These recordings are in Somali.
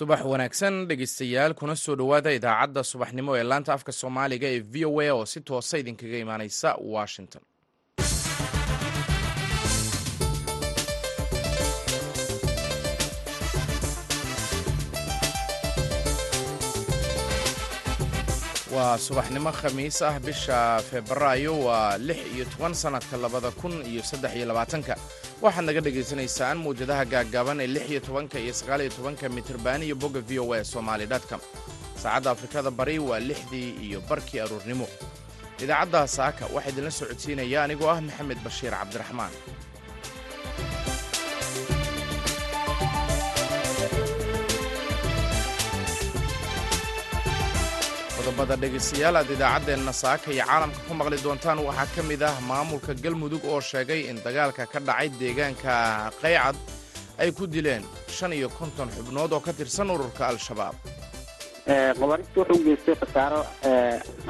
subax wanaagsan dhegeystayaal kuna soo dhowaada idaacadda subaxnimo ee laanta afka soomaaliga ee v o a oo si toosa idinkaga imaaneysa washington waa subaxnimo khamiis ah bisha febraayo waa lix iyo toban sannadka labada kun iyo saddex iyo labaatanka. Waxaad naga dhagaysanaysaan mawjadaha gaaggaaban ee lix iyo tobanka iyo sagaal iyo tobanka mitirban iyo bogga v o a somaali dotcom saacadda afrikada bari waa lixdii iyo barkii aruurnimo. Idaacadda saaka waxaa idinla socodsiinaya anigoo ah maxamed bashiir cabdiraxmaan qodobada dhegaystayaal aad idaacaddeenna saaka iyo caalamka ku maqli doontaan waxaa ka mid ah maamulka galmudug oo sheegay in dagaalka ka dhacay deegaanka qaycad ay ku dileen shan iyo konton xubnood oo ka tirsan ururka al-shabaab. Qabaarista wuxuu geystay khasaaro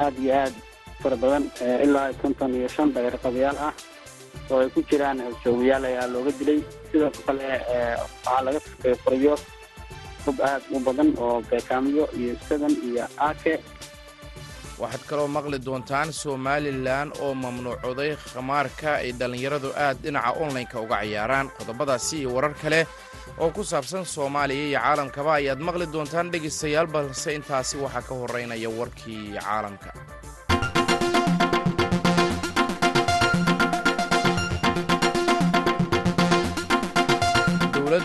aad iyo aad fara badan ilaa konton iyo shan dagarqabayaal ah oo ay ku jiraan joogayaal ayaa looga dilay. Sidoo kale waxaa laga furayo hub aad u badan oo beekaamiyo iyo sadan iyo aake waxaad kaloo maqli doontaan somalilan oo mamnuucooday khamaarka ay dhallinyaradu aad dhinaca onlineka uga ciyaaraan. Qodobadaasi iyo warar kale oo ku saabsan soomaaliya iyo caalamkaba ayaad maqli doontaan dhegaystayaal balse intaasi waxaa ka horeynaya warkii caalamka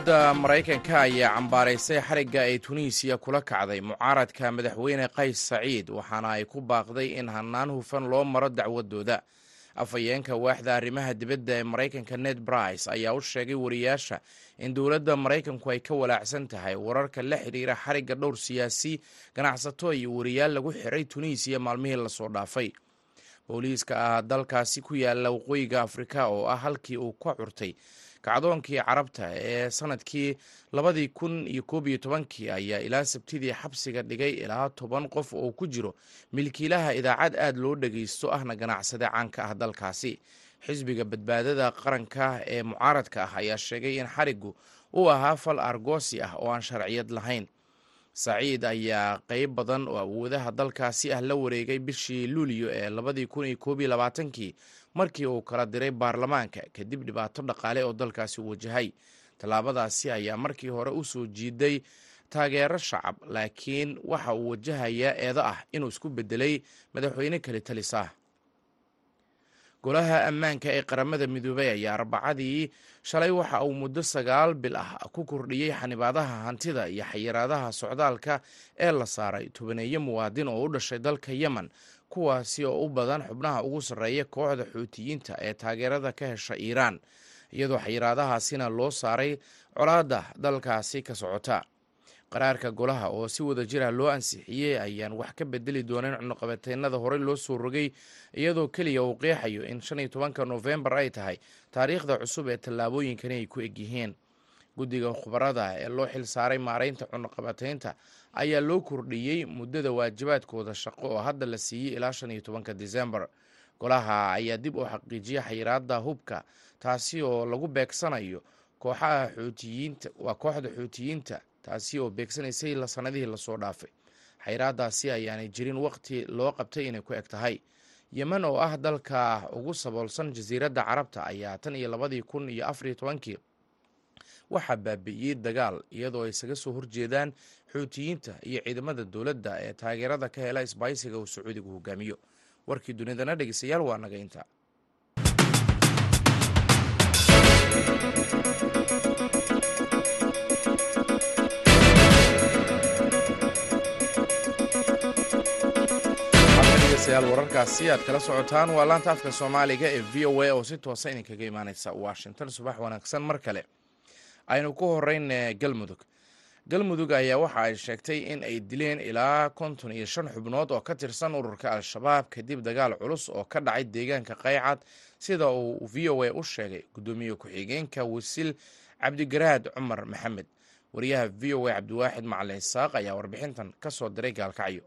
dowladda maraykanka ayaa cambaaraysay xarigga ay tunisiya kula kacday mucaaradka madaxweyne qays saciid waxaana ay ku baaqday in hannaan hufan loo maro dacwadooda. Afhayeenka waaxda arrimaha dibadda ee maraykanka ned brice ayaa u sheegay wariyaasha in dowladda maraykanku ay ka walaacsan tahay wararka la xidhiira xarigga dhowr siyaasi ganacsato iyo wariyaal lagu xiray tunisiya maalmihii la soo dhaafay. Booliiska ah dalkaasi ku yaalla waqooyiga afrika oo ah halkii uu ka curtay kacdoonkii carabta ee sannadkii labadii kun iyo koob iyo tobankii ayaa ilaa sabtidii xabsiga dhigay ilaa toban qof oo ku jiro milkiilaha idaacad aad loo dhagaysto ahna ganacsade caanka ah dalkaasi. Xisbiga badbaadada qaranka ee mucaaradka ah ayaa sheegay in xarigu uu ahaa fal argoosi ah oo aan sharciyad lahayn saciid ayaa qeyb badan oo awoodaha dalkaasi ah la wareegay bishii luulyo ee labadii kun iyo koob iyo labaatankii markii uu kala diray baarlamaanka kadib dhibaato dhaqaale oo dalkaasi wajahay tallaabadaasi ayaa markii hore u soo jiiday taageero shacab laakiin waxa uu wajahayaa eedo ah inuu isku bedelay madaxweyne kali talis golaha ammaanka ee qaramada midoobay ayaa arbacadii shalay waxa uu muddo sagaal bil ah ku kordhiyey xanibaadaha hantida iyo xayiraadaha socdaalka ee la saaray tobaneeyo muwaadin oo u dhashay dalka yemen kuwaasi oo u badan xubnaha ugu sarreeya kooxda xuutiyiinta ee taageerada ka hesha iiraan iyadoo xayiraadahaasina loo saaray colaadda dalkaasi ka socota qaraarka golaha oo si wada jira loo ansixiyey ayaan wax ka bedeli doonin cunuqabateynada horey loo soo rogay iyadoo keliya uu qeexayo in shan iyo tobanka noofembar ay tahay taariikhda cusub ee tallaabooyinkani ay ku egyihiin guddiga khubarada ee loo xil saaray maaraynta cunuqabateynta ayaa loo kordhiyey muddada waajibaadkooda shaqo oo hadda la siiyey ilaa shan iyo tobanka disembar golaha ayaa dib u xaqiijiya xayiraada hubka taasi oo lagu beegsanayo kooxaha xuutiyiinta waa kooxda xuutiyiinta taasi oo beegsanaysay sanadihii la soo dhaafay. Xayiraadaasi ayaanay jirin waqti loo qabtay inay ku eg tahay. Yemen oo ah dalka ugu saboolsan jasiiradda carabta ayaa tan iyo labadii kun iyo afariyo tobankii waxaa baabi'iyey dagaal iyadoo ay isaga soo horjeedaan xuutiyiinta iyo ciidamada dowladda ee taageerada ka hela isbaysiga uu sacuudigu hogaamiyo. Warkii dunidana dhegeystayaal waa naga inta degeystayaal wararkaasi aad kala socotaan. Waa laanta afka soomaaliga ee v o a oo si toosa idinkaga imaaneysa washington. Subax wanaagsan mar kale aynu ku horeyn galmudug. Galmudug ayaa waxa ay sheegtay in ay dileen ilaa konton iyo shan xubnood oo ka tirsan ururka al-shabaab kadib dagaal culus oo ka dhacay deegaanka qaycad sida uu v o a u sheegay. Guddoomiye ku-xigeenka wasiil cabdigaraad cumar maxamed. Wariyaha v o a cabdiwaaxid macalin isaaq ayaa warbixintan ka soo diray gaalkacyo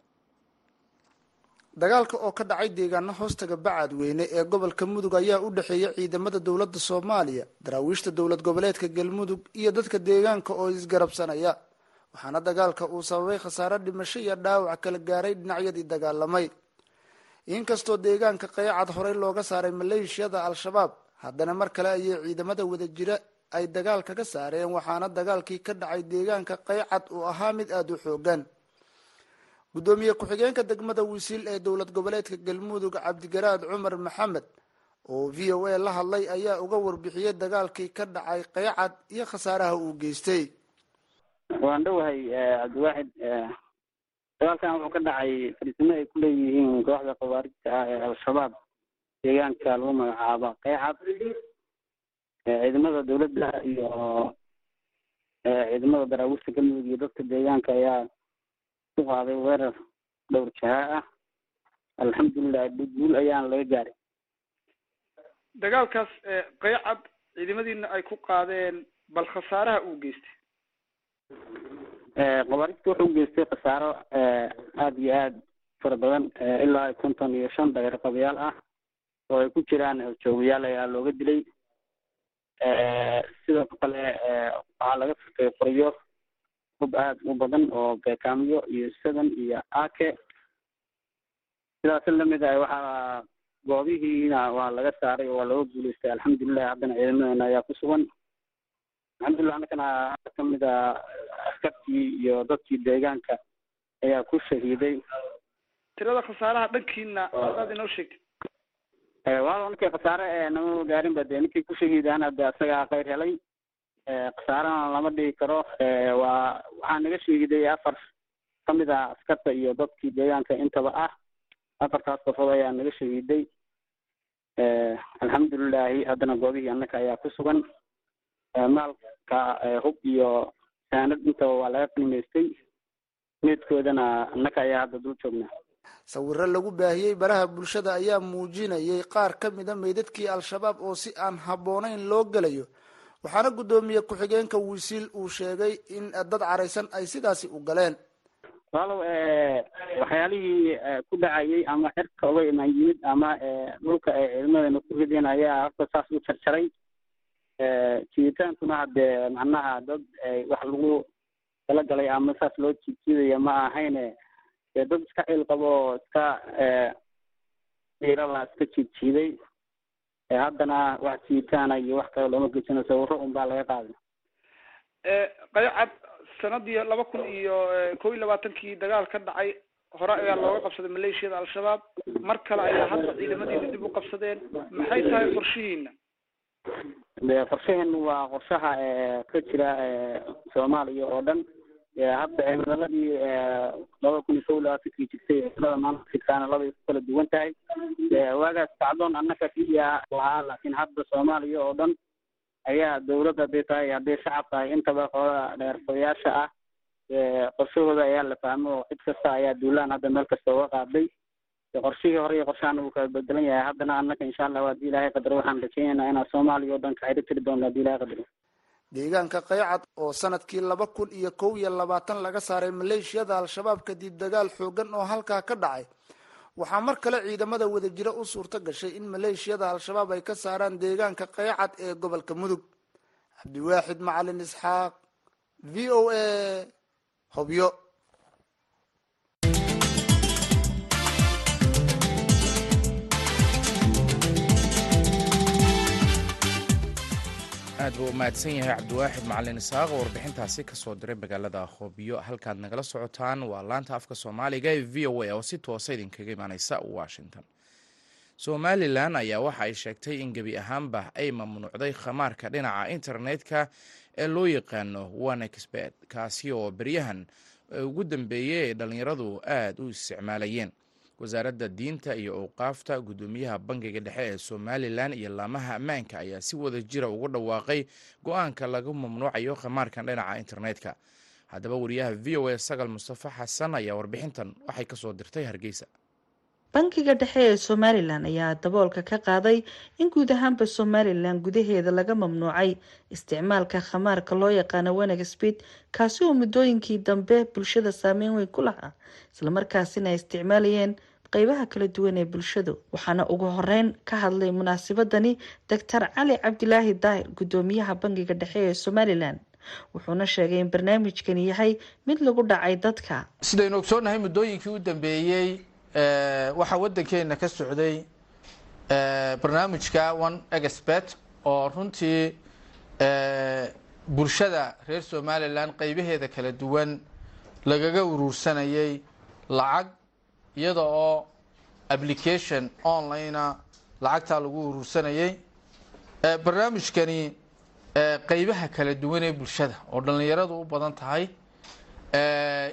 dagaalka oo ka dhacay deegaano hoostaga bacadweyne ee gobolka mudug ayaa u dhexeeya ciidamada dowladda soomaaliya daraawiishta dowlad goboleedka galmudug iyo dadka deegaanka oo isgarabsanaya. Waxaana dagaalka uu sababay khasaare dhimasho iyo dhaawac kala gaaray dhinacyadii dagaalamay. Inkastoo deegaanka qaycad horey looga saaray maleeshiyada al-shabaab haddana mar kale ayay ciidamada wadajira ay dagaal kaga saareen waxaana dagaalkii ka dhacay deegaanka qaycad uu ahaa mid aada u xoogan guddoomiye ku-xigeenka degmada wisiil ee dowlad goboleedka galmudug cabdigaraad cumar maxamed oo v o a la hadlay ayaa uga warbixiyey dagaalkii ka dhacay qaycad iyo khasaaraha uu geystay. Waan dhowahay cabdiwaaxid dagaalkan wuxuu ka dhacay fariisimo ay ku leeyihiin kooxda khawaarijta ah ee al-shabaab deegaanka lagu magacaabo qaycad ciidamada dowladda iyo ciidamada daraawiishta galmudug iyo dadka deegaanka ayaa ku qaaday weerar dhowr jahaa ah alxamdulilah guul ayaana laga gaaray dagaalkaas qaycad ciidamadiina ay ku qaadeen bal khasaaraha uu geystay? Khawaarijta wuxuu geystay khasaaro aada iyo aada fara badan ilaa konton iyo shan dageer qabayaal ah oo ay ku jiraan joogayaal ayaa looga dilay. Sidoo kale waxaa laga furtay qoryo hub aada u badan oo beekaamyo iyo sadan iyo ake. Sidaas la mid ah waxaa goobihiina waa laga saaray oo waa looga guuleystay. Alxamdulilah haddana ciidamadeena ayaa ku sugan. Alxamdulilah annakana ka mid a askartii iyo dadkii deegaanka ayaa ku shahiiday. Tirada khasaaraha dhankiina adaad inoo sheegtay waa ninkii khasaare nama gaarin ba dee ninkii ku shahiidaan hadde asagaa khayr helay khasaarana lama dhigi karo. Waa waxaa naga shahiiday afar ka mid ah askarta iyo dadkii deegaanka intaba ah. Afartaas qofood ayaa naga shahiiday alxamdulilahi haddana goobihii annaka ayaa ku sugan. Maalka hub iyo saanad intaba waa laga qiimaystay meedkoodana annaka ayaa hadda dul joognaa. Sawiro lagu baahiyey baraha bulshada ayaa muujinayay qaar ka mida meydadkii al-shabaab oo si aan habboonayn loo gelayo waxaana guddoomiye ku-xigeenka wisiil uu sheegay in dad caraysan ay sidaasi u galeen. Walow waxyaalihii ku dhacayay ama xirka uga imaan yimid ama dhulka ay ciidamadana ku rideen ayaa horta saas u jarjaray jiiditaankuna haddee macnaha dad wax lagu talagalay ama saas loo jiidjiidaya ma ahayne dad iska ciil qabo iska dhiirala iska jiidjiiday haddana wax jiiditaana iyo wax kale looma gejino sawiro un baa laga qaaday. Qaycad sanadii laba kun iyo kow iyo labaatankii dagaal ka dhacay hore ayaa looga qabsaday maleeshiyada al-shabaab mar kale ayaa hadda ciidamadiina dib u qabsadeen. Maxay tahay qorshihiina qorshaheenu waa qorshaha ka jira soomaaliya oo dhan hadda cimiladii laba kun iyo kow iyo labaatankii jirtay cimilada maanta jirtaana labay ku kala duwan tahay. Waagaas kacdoon annaka keliya lahaa laakiin hadda soomaaliya oo dhan ayaa dawladda hadday tahay hadday shacab tahay intaba qolada dheerfayaasha ah qorshahooda ayaa la fahmo oo cid kasta ayaa duulaan hadda meel kasta uga qaaday. Qorshihii hore iyo qorshahan uu kala bedelan yahay. Haddana annaka insha allah haddii ilaahay qadaro waxaan rajeynaynaa inaan soomaaliya oo dhan kaxidho tiri doono haddii ilahay qadaro deegaanka qaycad oo sannadkii laba kun iyo kow iyo labaatan laga saaray maleeshiyada al-shabaab kadib dagaal xoogan oo halkaa ka dhacay waxaa mar kale ciidamada wadajiro u suurto gashay in maleeshiyada al-shabaab ay ka saaraan deegaanka qaycad ee gobolka mudug. Cabdiwaaxid macalin isxaaq v o a hobyo aad buu mahadsan yahay cabdiwaaxid macalin isaaq oo warbixintaasi ka soo diray magaalada hoobyo halkaad nagala socotaan waa laanta afka soomaaliga ee v o a oo si toosa idinkaga imaaneysa washington. Somalilan ayaa waxa ay sheegtay in gebi ahaanba ay mamnuucday khamaarka dhinaca internetka ee loo yaqaano onexbet kaasi oo beryahan ugu dambeeyey ay dhallinyaradu aad u isticmaalayeen wasaaradda diinta iyo owqaafta guddoomiyaha bangiga dhexe ee somalilan iyo laamaha ammaanka ayaa si wada jira ugu dhawaaqay go'aanka lagu mamnuucayo khamaarkan dhinaca internetka. Haddaba wariyaha v o a sagal mustafa xasan ayaa warbixintan waxay ka soo dirtay hargeysa bankiga dhexe ee somalilan ayaa daboolka ka qaaday in guud ahaanba somalilan gudaheeda laga mamnuucay isticmaalka khamaarka loo yaqaano wenegspeed kaasi oo muddooyinkii dambe bulshada saameyn weyn ku lahaa islamarkaasina ay isticmaalayeen qeybaha kala duwan ee bulshadu. Waxaana ugu horeyn ka hadlay munaasabadani doctor cali cabdilaahi daahir guddoomiyaha bankiga dhexe ee somalilan wuxuuna sheegay in barnaamijkani yahay mid lagu dhacay dadka. Sidaynu ogsoonnahay muddooyinkii u dambeeyey waxaa waddankeena ka socday barnaamijka one expert oo runtii bulshada reer somalilan qeybaheeda kala duwan lagaga uruursanayay lacag iyada oo application onlinea lacagtaa lagu uruursanayay barnaamijkani qeybaha kala duwan ee bulshada oo dhallinyaradu u badan tahay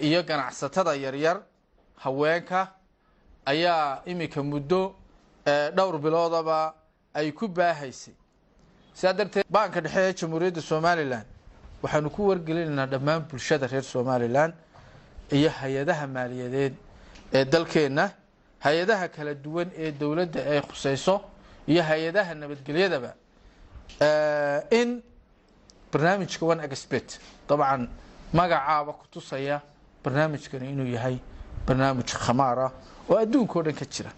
iyo ganacsatada yaryar haweenka ayaa iminka muddo dhowr biloodaba ay ku baahaysay. Sidaa darteed baanka dhexe ee jamhuuriyadda somalilan waxaanu ku wargelinaynaa dhammaan bulshada reer somalilan iyo hay'adaha maaliyadeed ee dalkeenna hay'adaha kala duwan ee dowladda ay khuseyso iyo hay'adaha nabadgelyadaba in barnaamijka one expert dabcan magacaaba ku tusaya barnaamijkani inuu yahay barnaamij khamaar ah oo adduunka o dhan ka jira.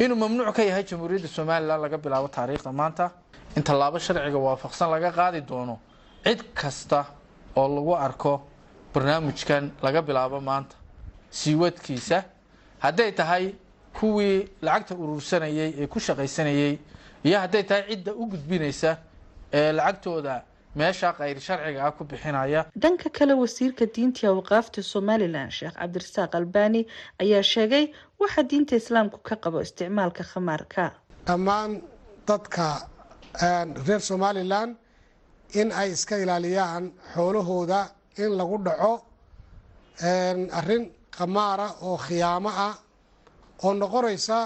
Inuu mamnuuc ka yahay jamhuuriyadda somalilan laga bilaabo taariikhda maanta in tallaabo sharciga waafaqsan laga qaadi doono cid kasta oo lagu arko barnaamijkan laga bilaabo maanta. Siiwadkiisa hadday tahay kuwii lacagta urursanayay ee ku shaqaysanayay iyo hadday tahay cidda u gudbinaysa ee lacagtooda meesha kayr sharciga ah ku bixinaya. Dhanka kale wasiirka diinta awqaafta somalilan sheekh cabdirasaaq albani ayaa sheegay waxa diinta islaamku ka qabo isticmaalka khamaarka. Dhammaan dadka reer somalilan in ay iska ilaaliyaan xoolahooda in lagu dhaco arrin khamaara oo khiyaamo ah oo noqonaysa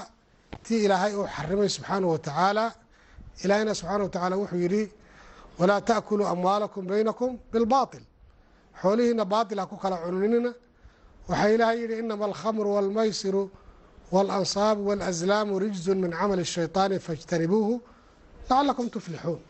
tii ilaahay uu xarimay subxaanahu wa tacaala. Ilaahayna subxaana wa tacaala wuxuu yidhi walaa taakuluu amwaalakum baynakum bilbaatil. Xoolihiina baatil ha ku kala cuninina waxaa ilaahay yidhi inama alkhamru walmaysiru waalansaabu waalaslaamu rijzun min camali shayطaani faاjtanibuuhu lacalakum tuflixuun.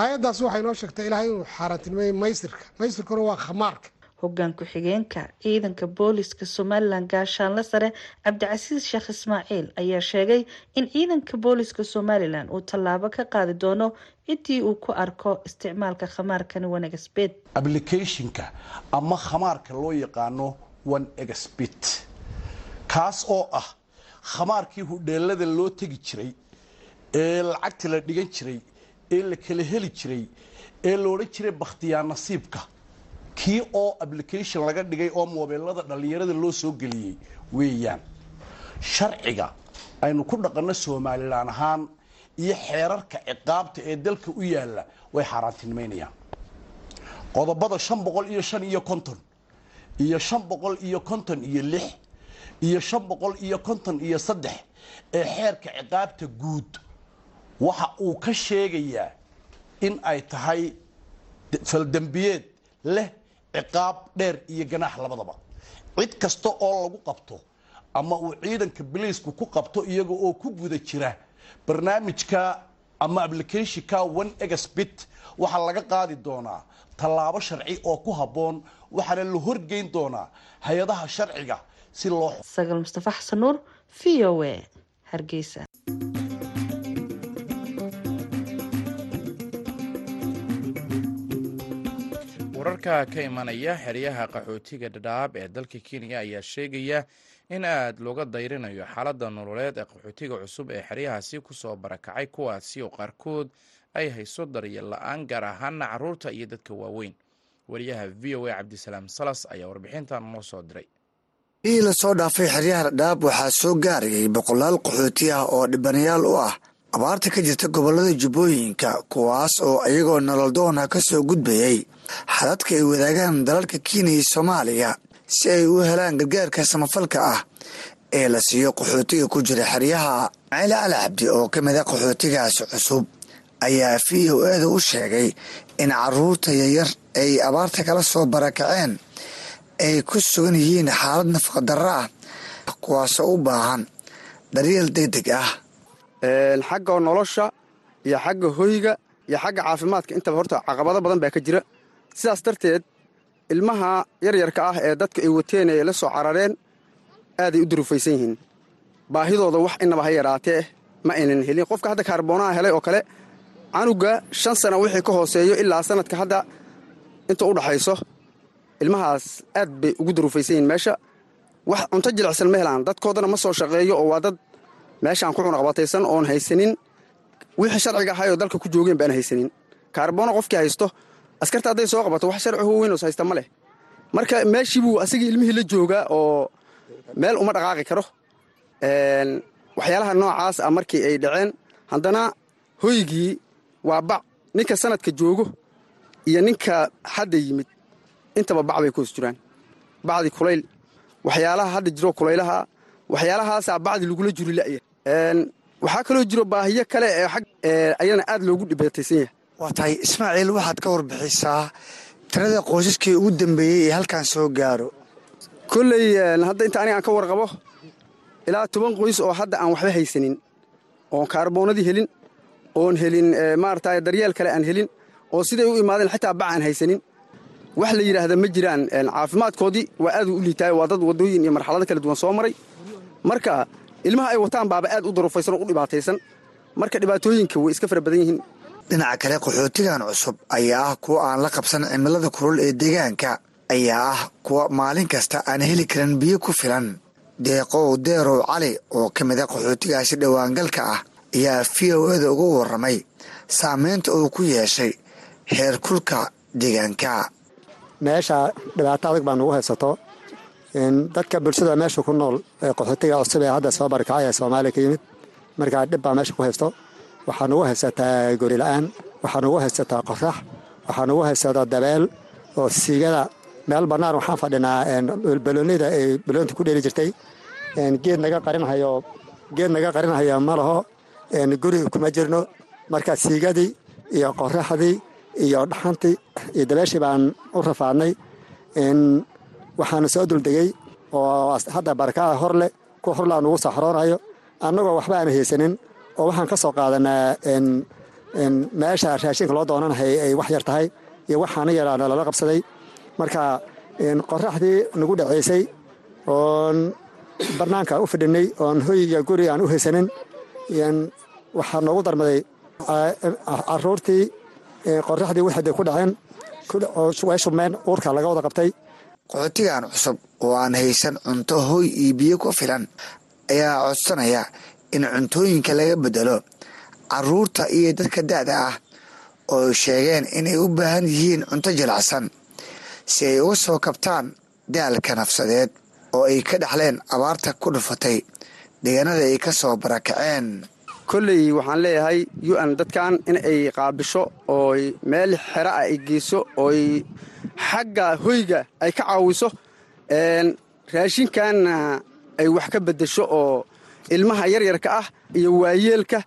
Aayaddaas waxay inoo sheegtay ilahay inuu xaaraantilmeeyey maysirka. Maysirkuna waa khamaarka hoggaan ku-xigeenka ciidanka booliska somalilan gaashaanle sare cabdicasiis sheekh ismaaciil ayaa sheegay in ciidanka booliska somalilan uu tallaabo ka qaadi doono ciddii uu ku arko isticmaalka khamaarkan one exbet applicationka ama khamaarka loo yaqaano one exbit kaas oo ah khamaarkii hudheelada loo tegi jiray ee lacagta la dhigan jiray ee la kala heli jiray ee la odhan jiray bakhtiyaa nasiibka kii oo application laga dhigay oo moobeelada dhallinyarada loo soo geliyey weeyaan. Sharciga aynu ku dhaqanno somalilan ahaan iyo xeerarka ciqaabta ee dalka u yaalla way xaaraantinimaynayaan qodobada shan boqol iyo shan iyo konton iyo shan boqol iyo konton iyo lix iyo shan boqol iyo konton iyo saddex ee xeerka ciqaabta guud waxa uu ka sheegayaa in ay tahay faldembiyeed leh ciqaab dheer iyo ganaax labadaba. Cid kasta oo lagu qabto ama uu ciidanka biliisku ku qabto iyaga oo ku guda jira barnaamijka ama applicationka one exbit waxaa laga qaadi doonaa tallaabo sharci oo ku habboon waxaana la horgeyn doonaa hay'adaha sharciga si loo sagal mustafa xasan nuur v o a. Hargeysa wararka ka imanaya xeryaha qaxootiga dhadhaab ee dalka kenya ayaa sheegaya in aad looga dayrinayo xaaladda nololeed ee qaxootiga cusub ee xeryahaasi ku soo barakacay kuwaasi oo qaarkood ay hayso daryeel la'aan gaar ahaana carruurta iyo dadka waaweyn. Wariyaha v o a cabdisalaam salas ayaa warbixintan noo soo diray. Ii la soo dhaafay xeryaha dhadhaab waxaa soo gaarayay boqolaal qaxooti ah oo dhibanayaal u ah abaarta ka jirta gobollada jubbooyinka kuwaas oo iyagoo nololdoona ka soo gudbayay xadadka ay wadaagaan dalalka kenya iyo soomaaliya si ay u helaan gargaarka samafalka ah ee la siiyo qaxootiga ku jira xeryaha maciile cali cabdi oo ka mid a qaxootigaasi cusub ayaa v o eeda u sheegay in carruurta yaryar ay abaarta kala soo barakaceen ay ku sugan yihiin xaalad nafaqadarro ah kuwaasoo u baahan daryeel degdeg ah xagga nolosha iyo xagga hoyga iyo xagga caafimaadka. Intaba horta caqabado badan baa ka jira. Sidaas darteed ilmaha yaryarka ah ee dadka ay wateen ee la soo carareen aaday u durufaysan yihiin. Baahidooda wax inaba ha yaraatee ma aynan helin. Qofka hadda kaarboonaha helay oo kale canuga shan sana wixii ka hooseeyo ilaa sanadka hadda inta u dhaxayso ilmahaas aad bay ugu daruufaysan yihiin meesha. Wax cunto jilicsan ma helaan. Dadkoodana ma soo shaqeeyo oo waa dad meeshaan ku cunaqbataysan oon haysanin. Wixii sharciga ahaayoo dalka ku joogeen baan haysanin. Kaarboono qofkii haysto askarta hadday soo qabato wax sharci weynos haysta ma leh. Marka meeshii buu asagii ilmihii la joogaa oo meel uma dhaqaaqi karo. Waxyaalaha noocaas ah markii ay dhaceen haddana hoygii waa bac. Ninka sanadka joogo iyo ninka hadda yimid intaba bac bay ku hoos jiraan bacdi kulayl waxyaalaha hadda jiro kulaylaha waxyaalahaasaa bacdi lagula juri la'ya waxaa kaloo jiro baahiyo kale ee ayana aad loogu dhibaataysan yahay. Waa tahay ismaaciil waxaad ka warbixisaa tirada qoysaskii ugu dambeeyey ee halkan soo gaaro. Kolley hadda inta aniga aan ka warqabo ilaa toban qoys oo hadda aan waxba haysanin oon kaarboonadii helin oon helin maarata daryeel kale aan helin oo siday u imaadeen xitaa bac aan haysanin wax la yidhaahda ma jiraan. Caafimaadkoodii waa aad u liitaay waa dad waddooyin iyo marxalado kala duwan soo maray. Marka ilmaha ay wataan baaba aad u daruufaysan oo u dhibaataysan. Marka dhibaatooyinka way iska fara badan yihiin. Dhinaca kale qaxootigan cusub ayaa ah kuwa aan la qabsan cimilada kulul ee deegaanka ayaa ah kuwa maalin kasta aan heli karin biyo ku filan. Deeqow deerow cali oo ka mid a qaxootigaasi dhowaangalka ah ayaa v o eda uga warramay saameynta uu ku yeeshay heer kulka deegaanka. Meesha dhibaato adag baa nugu haysato dadka bulshada meesha ku nool ee qaxootiga cusub ee hadda soo barkacay ee soomaaliya ka yimid markaa dhib baa meesha ku haysto waxaa nugu haysataa gori la'aan waxaa nugu haysataa qorax waxaa nugu haysataa dabeel oo siigada meel bannaan waxaan fadhinaa baloonida ay baloonta ku dheeli jirtay geed naga qarinhayo geed naga qarinhayo ma laho guri kuma jirno marka siigadii iyo qoraxdii iyo dhaxantii iyo dabeeshii baan u rafaadnay waxaana soo duldegey oo hadda barakaha hor leh kuwa horlaa nugu saxroonayo annagoo waxba aana haysanin oo waxaan ka soo qaadanaa meesha raashinka loo doonanahay ay wax yar tahay iyo waxaana yaraana lala qabsaday. Marka qoraxdii nagu dhaceysay oon barnaanka u fidhinay oon hoy iyo guri aan u haysanin waxaa noogu darmaday caruurtii qoraxdii waxday ku dhaceen way shubmeen uurka laga wada qabtay qaxootigan cusub oo aan haysan cunto hoy iyo biyo ku filan. Ayaa codsanaya in cuntooyinka laga bedelo carruurta iyo dadka da'da ah oo sheegeen inay u baahan yihiin cunto jilacsan si ay uga soo kabtaan daalka nafsadeed oo ay ka dhexleen abaarta ku dhufatay deegaanada ay ka soo barakaceen kolley waxaan leeyahay un dadkan in ay qaabisho ooy meel xera ah ay geyso ooy xagga hoyga ay ka caawiso raashinkanna ay wax ka beddesho oo ilmaha yaryarka ah iyo waayeelka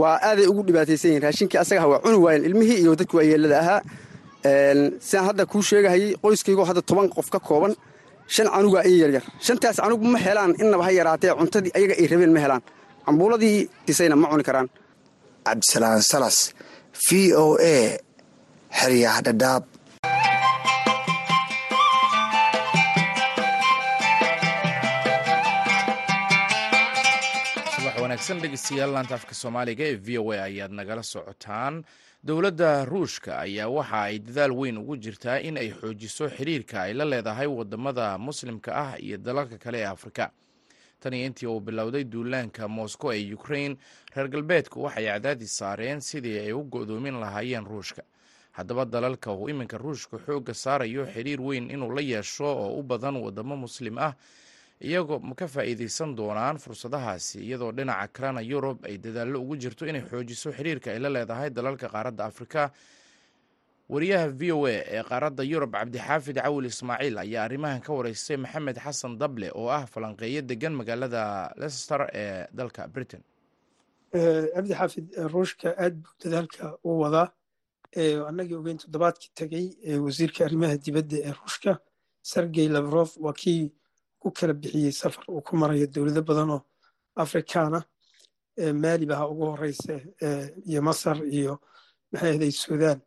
waa aaday ugu dhibaataysan yihiin raashinkii asagaha waa cuni waayeen ilmihii iyo dadka waayeelada ahaa. Sidaan hadda kuu sheegahayay qoyskaygoo hadda toban qof ka kooban shan canugaa iyo yaryar shantaas canug ma helaan innaba ha yaraatee cuntadii ayaga ay rabeen ma helaan cambuuladii disayna ma cuni karaan. Cabdisalaan salas v o a xeryaha dhadhaab subax wanaagsan dhegeystayaal laanta afka soomaaliga ee v o a ayaad nagala socotaan. Dowladda ruushka ayaa waxa ay dadaal weyn ugu jirtaa in ay xoojiso xiriirka ay la leedahay waddamada muslimka ah iyo dalalka kale ee afrika tan iyo intii uu bilowday duulaanka moscow ee ukrain reer galbeedku waxay cadaadis saareen sidii ay u go'doomin lahaayeen ruushka. Haddaba dalalka uu iminka ruushka xoogga saarayo xiriir weyn inuu la yeesho oo u badan wadamo muslim ah iyagoo ma ka faa'iideysan doonaan fursadahaasi iyadoo dhinaca kalena yurub ay dadaallo ugu jirto inay xoojiso xiriirka ay la leedahay dalalka qaaradda afrika wariyaha v o a ee qaaradda yurub cabdixaafid cawil ismaaciil ayaa arrimahan ka wareystay maxamed xasan dable oo ah falanqeeyo degan magaalada leicester ee dalka britain. Cabdi xaafid ruushka aad buu dadaalka u wadaa. Annagii ogeyn toddobaadkii tegey wasiirka arrimaha dibadda ee ruushka sergey lavrof waa kii ku kala bixiyey safar uu ku marayo dowlado badan oo afrikaana. Maaliba ha ugu horeysa iyo masar iyo maxay ahday sudan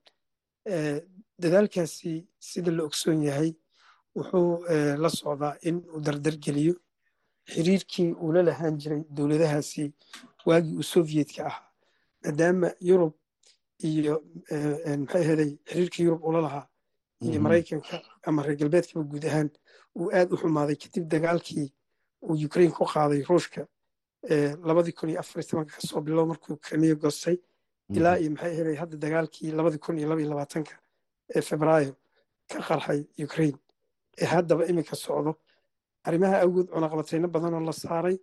dadaalkaasi sida la ogsoon yahay wuxuu la socdaa in uu dardargeliyo xiriirkii uu la lahaan jiray dowladahaasi waagii uu sovyetka ahaa maadaama yurub iyo maxay ahaday xiriirka yurub ula lahaa iyo maraykanka ama reer galbeedkaba guud ahaan uu aad u xumaaday kadib dagaalkii uu ukraine ku qaaday ruushka labadii kun iyo afar tobanka ka soo bilow markuu krimiya goostay ilaa iyo maxay ahaday hadda dagaalkii labadii kun iyo laba iyo labaatanka ee febraayo ka qarxay ukraine. Ee haddaba iminka socdo. Arrimaha awgood cunaqabatayno badanoo la saaray.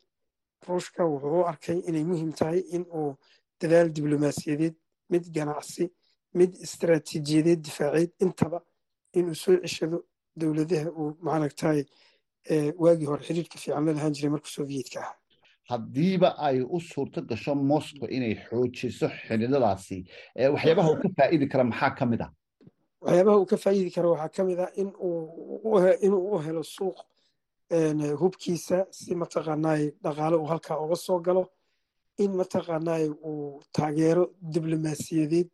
Ruushka wuxuu u arkay inay muhiim tahay in uu dadaal diblomaasiyadeed mid ganacsi mid istaraatiijiyadeed difaaceed intaba inuu soo ceshado dowladaha uu maaragtay waagii hore xiriirka fiican la lahaan jiray markuu soviyedka ah haddiiba ay u suurto gasho moscow inay xoojiso xidhiidadaasi waxyaabaha uu ka faa'idi kara maxaa ka mid ah? Waxyaabaha uu ka faa'idi karo waxaa ka mid ah inuu u helo suuq hubkiisa si mataqaanaay dhaqaale uu halkaa uga soo galo in mataqaanaay uu taageero diblomaasiyadeed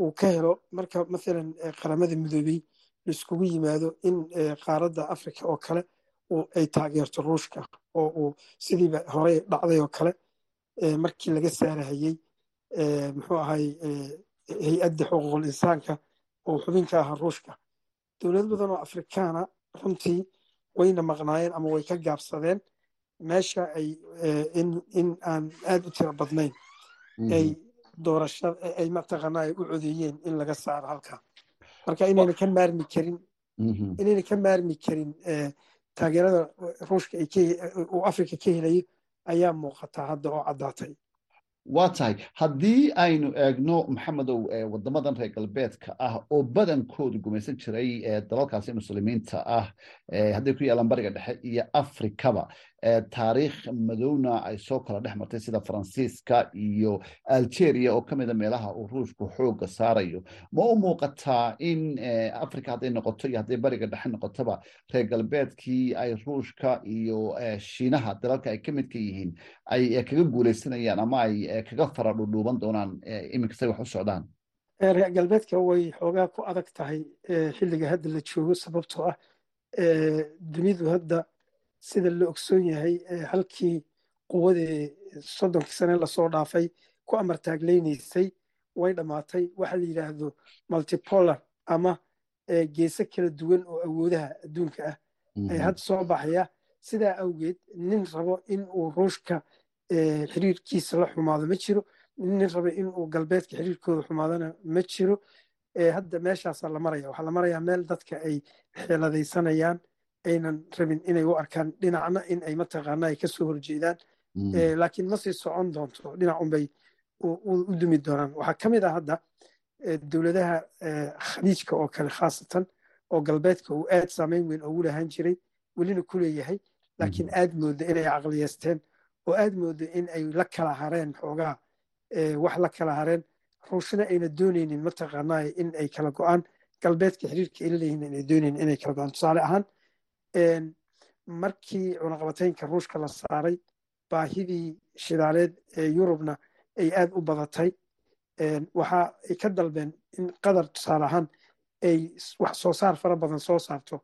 uu ka helo marka mathalan qaramada midoobey laiskugu yimaado in qaaradda africa oo kale ay taageerto ruushka oo uu sidiiba horey dhacday oo kale markii laga saarahayey muxuu ahay hay'adda xuquuqul insaanka oo xubinka ahaa ruushka. Dowlad badan oo afrikaana runtii wayna maqnaayeen ama way ka gaabsadeen meesha ay in aan aad u tiro badnayn ay doorasha ay mataqaana ay u codeeyeen in laga saaro halka. Marka inayna ka maarmi karin inayna ka maarmi karin taageerada ruushka uu afrika ka helayo ayaa muuqataa hadda oo caddaatay. Waa tahay haddii aynu eegno maxamedow wadamadan reer galbeedka ah oo badankoodu gumaysan jiray dalalkaasi muslimiinta ah hadday ku yaalaan bariga dhexe iyo afrikaba taariikh madowna ay soo kala dhex martay sida faransiiska iyo algeria oo ka mida meelaha uu ruushku xooga saarayo. Ma u muuqataa in africa hadday noqoto iyo hadday bariga dhexe noqotoba reer galbeedkii ay ruushka iyo shiinaha dalalka ay ka midka yihiin ay kaga guuleysanayaan ama ay kaga fara dhudhuuban doonaan iminka say wax u socdaan? Reer galbeedka way xoogaa ku adag tahay xilliga hadda la joogo sababtoo ah dunidu hadda sida la ogsoon yahay halkii quwadii soddonkii sane la soo dhaafay ku amartaagleynaysay way dhammaatay waxa la yidhaahdo multipolar ama geese kala duwan oo awoodaha adduunka ah ay hadda soo baxaya. Sidaa awgeed nin rabo in uu ruushka xiriirkiisa la xumaado ma jiro. Nin raba in uu galbeedka xiriirkooda xumaadana ma jiro. Hadda meeshaasaa la maraya waxaa la marayaa meel dadka ay xeeladaysanayaan aynan rabin inay u arkaan dhinacna in ay mataqaana ay ka soo horjeedaan. Laakiin ma sii socon doonto dhinac unbay u dumi doonaan. Waxaa ka mid ah hadda dowladaha khaliijka oo kale khaasatan oo galbeedka uu aad saameyn weyn ugu lahaan jiray welina ku leeyahay laakiin aad mooda inay caqliyeysteen oo aad mooda in ay la kala hareen xoogaa wax la kala hareen. Ruushna ayna doonaynin mataqaanaa in ay kala go'aan galbeedka xiriirka ay laleeyihin inay doonaynin inay kala go'aan. Tusaale ahaan markii cunaqabataynka ruushka la saaray baahidii shidaaleed ee yurubna ay aad u badatay. Waxa ay ka dalbeen in qadar tusaale ahaan ay wax soo saar fara badan soo saarto.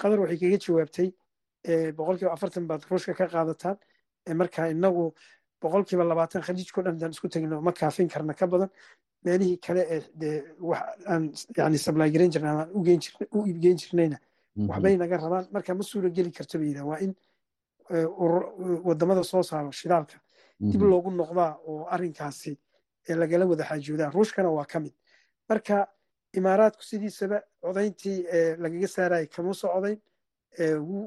Qadar waxay kaga jawaabtay boqolkiiba afartan baad ruushka ka qaadataan. Marka inagu boqolkiiba labaatan khaliijko dhan hadaan isku tegno ma kaafin karna ka badan. Meelihii kale ee aan yani sablaagareyn jirna ama u iibgeyn jirnayna waxbay naga rabaan. Marka ma suura geli karto ba yidhaha waa in waddamada soo saaro shidaalka dib loogu noqdaa oo arrinkaasi lagala wada xaajoodaa ruushkana waa ka mid. Marka imaaraadku sidiisaba codayntii lagaga saarayay kama soo codayn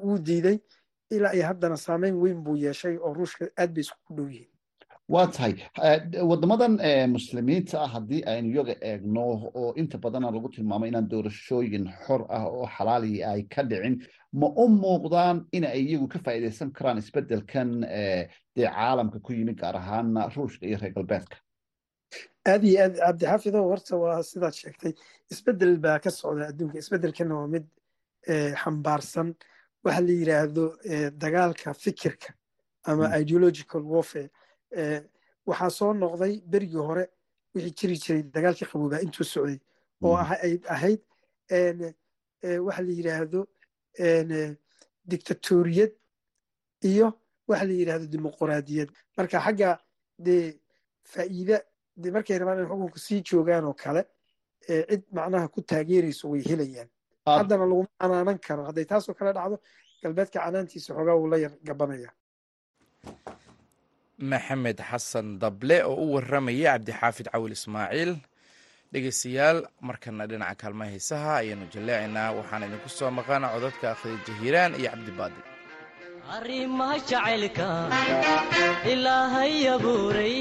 wuu diiday ilaa iyo haddana saameyn weyn buu yeeshay oo ruushka aad bay isku dhow yihiin waa tahay. Wadamadan muslimiinta ah haddii aynu iyaga eegno oo inta badana lagu tilmaamo inaan doorashooyin xor ah oo xalaali ay ka dhicin ma u muuqdaan in ay iyagu ka faa'iidaysan karaan isbeddelkan dee caalamka ku yimid gaar ahaana ruushka iyo reer galbeedka aad iyo aad cabdixaafido horta waa sidaad sheegtay. Isbeddel baa ka socda adduunka. Isbeddelkana waa mid xambaarsan. Waxa la yidhaahdo dagaalka fikirka ama ideological warfare waxaa soo noqday berigii hore wixii jiri jiray dagaalkii qaboobaa intuu socday oo ay ahayd waxa la yidhaahdo dictatoriyad iyo waxa la yidhaahdo dimuquraadiyad marka xagga dee faa'iide de markay rabaan in xukunka sii joogaan oo kale cid macnaha ku taageerayso way helayaan. Haddana laguma canaanan karo. Hadday taasoo kale dhacdo galbeedka canaantiisa xoogaa wuu la yar gabanaya maxamed xasan dable oo u warramaya cabdixaafid cawil ismaaciil. Dhegeystayaal markana dhinaca kaalmaha heesaha ayaanu jalleecaynaa waxaan idinku soo maqana codadka khadiija hiiraan iyo cabdibaadi arrimaha jacaylka ilaahay abuuray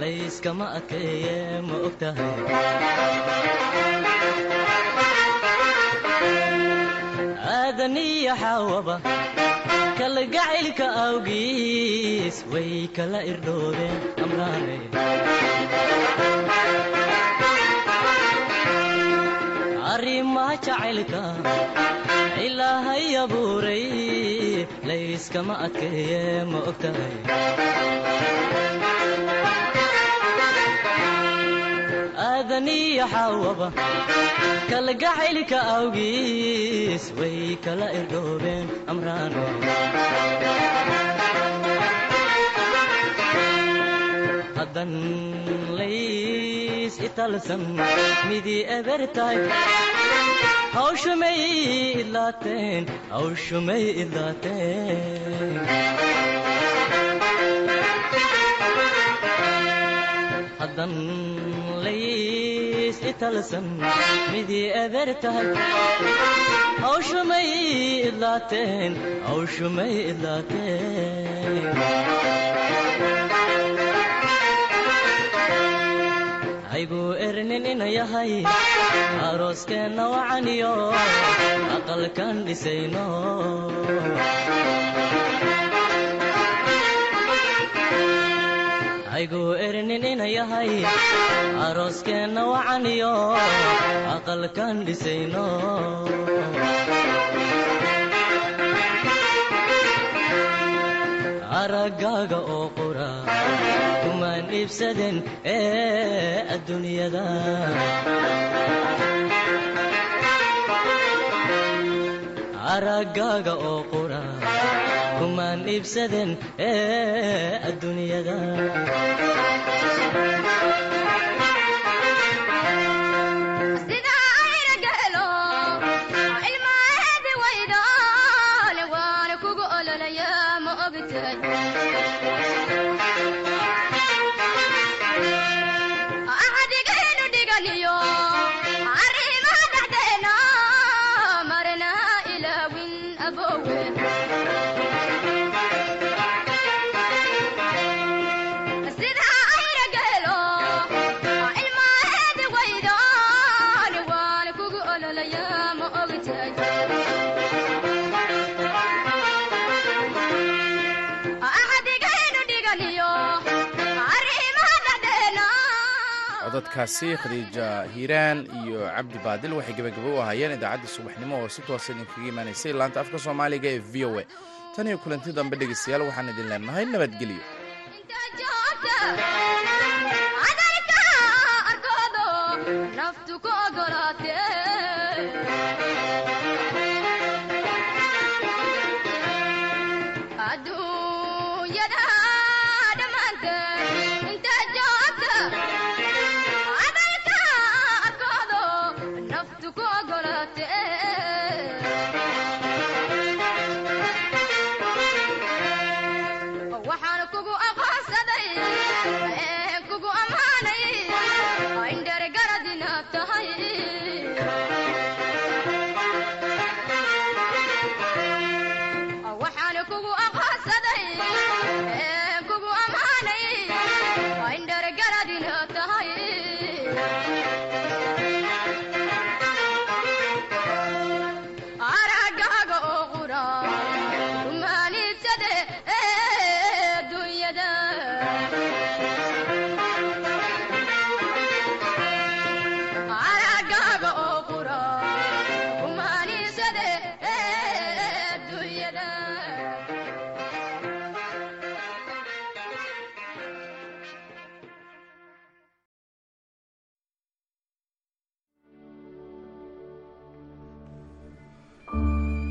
layskama adkeeye ma og aadaniyo xaawaba kalgacaylka awgiis way kala irdhoobeen amraane. Arrimaha jacaylka ilaahay abuuray layskama adkeeye ma og tahay aadaniyo xaawaba kalgacaylka awgiis way kala irdhoobeen haddan lays italsan midii eber tahay hawshumay idlaateen hawshumay idlaateen hayguu ernin ina yahay arooskeenna wacaniyo aqalkan dhisayno hayguu ernin ina yahay arooskeenna wacaniyo aqalkan dhisayno. Araggaaga oo qura kumaan iibsaden ee adduunyada. Araggaaga oo qura kumaan iibsaden ee adduunyada codadkaasi khadiija hiiraan iyo cabdi baadil. Waxay gebagabo u ahaayeen idaacaddii subaxnimo oo si toosa idinkaga imaanaysay laanta afka soomaaliga ee v o a. Tan iyo kulanti dambe dhegaystayaal waxaan idin leenahay nabadgelyo. Naftu ku ogolaatee waxaan kugu aqoon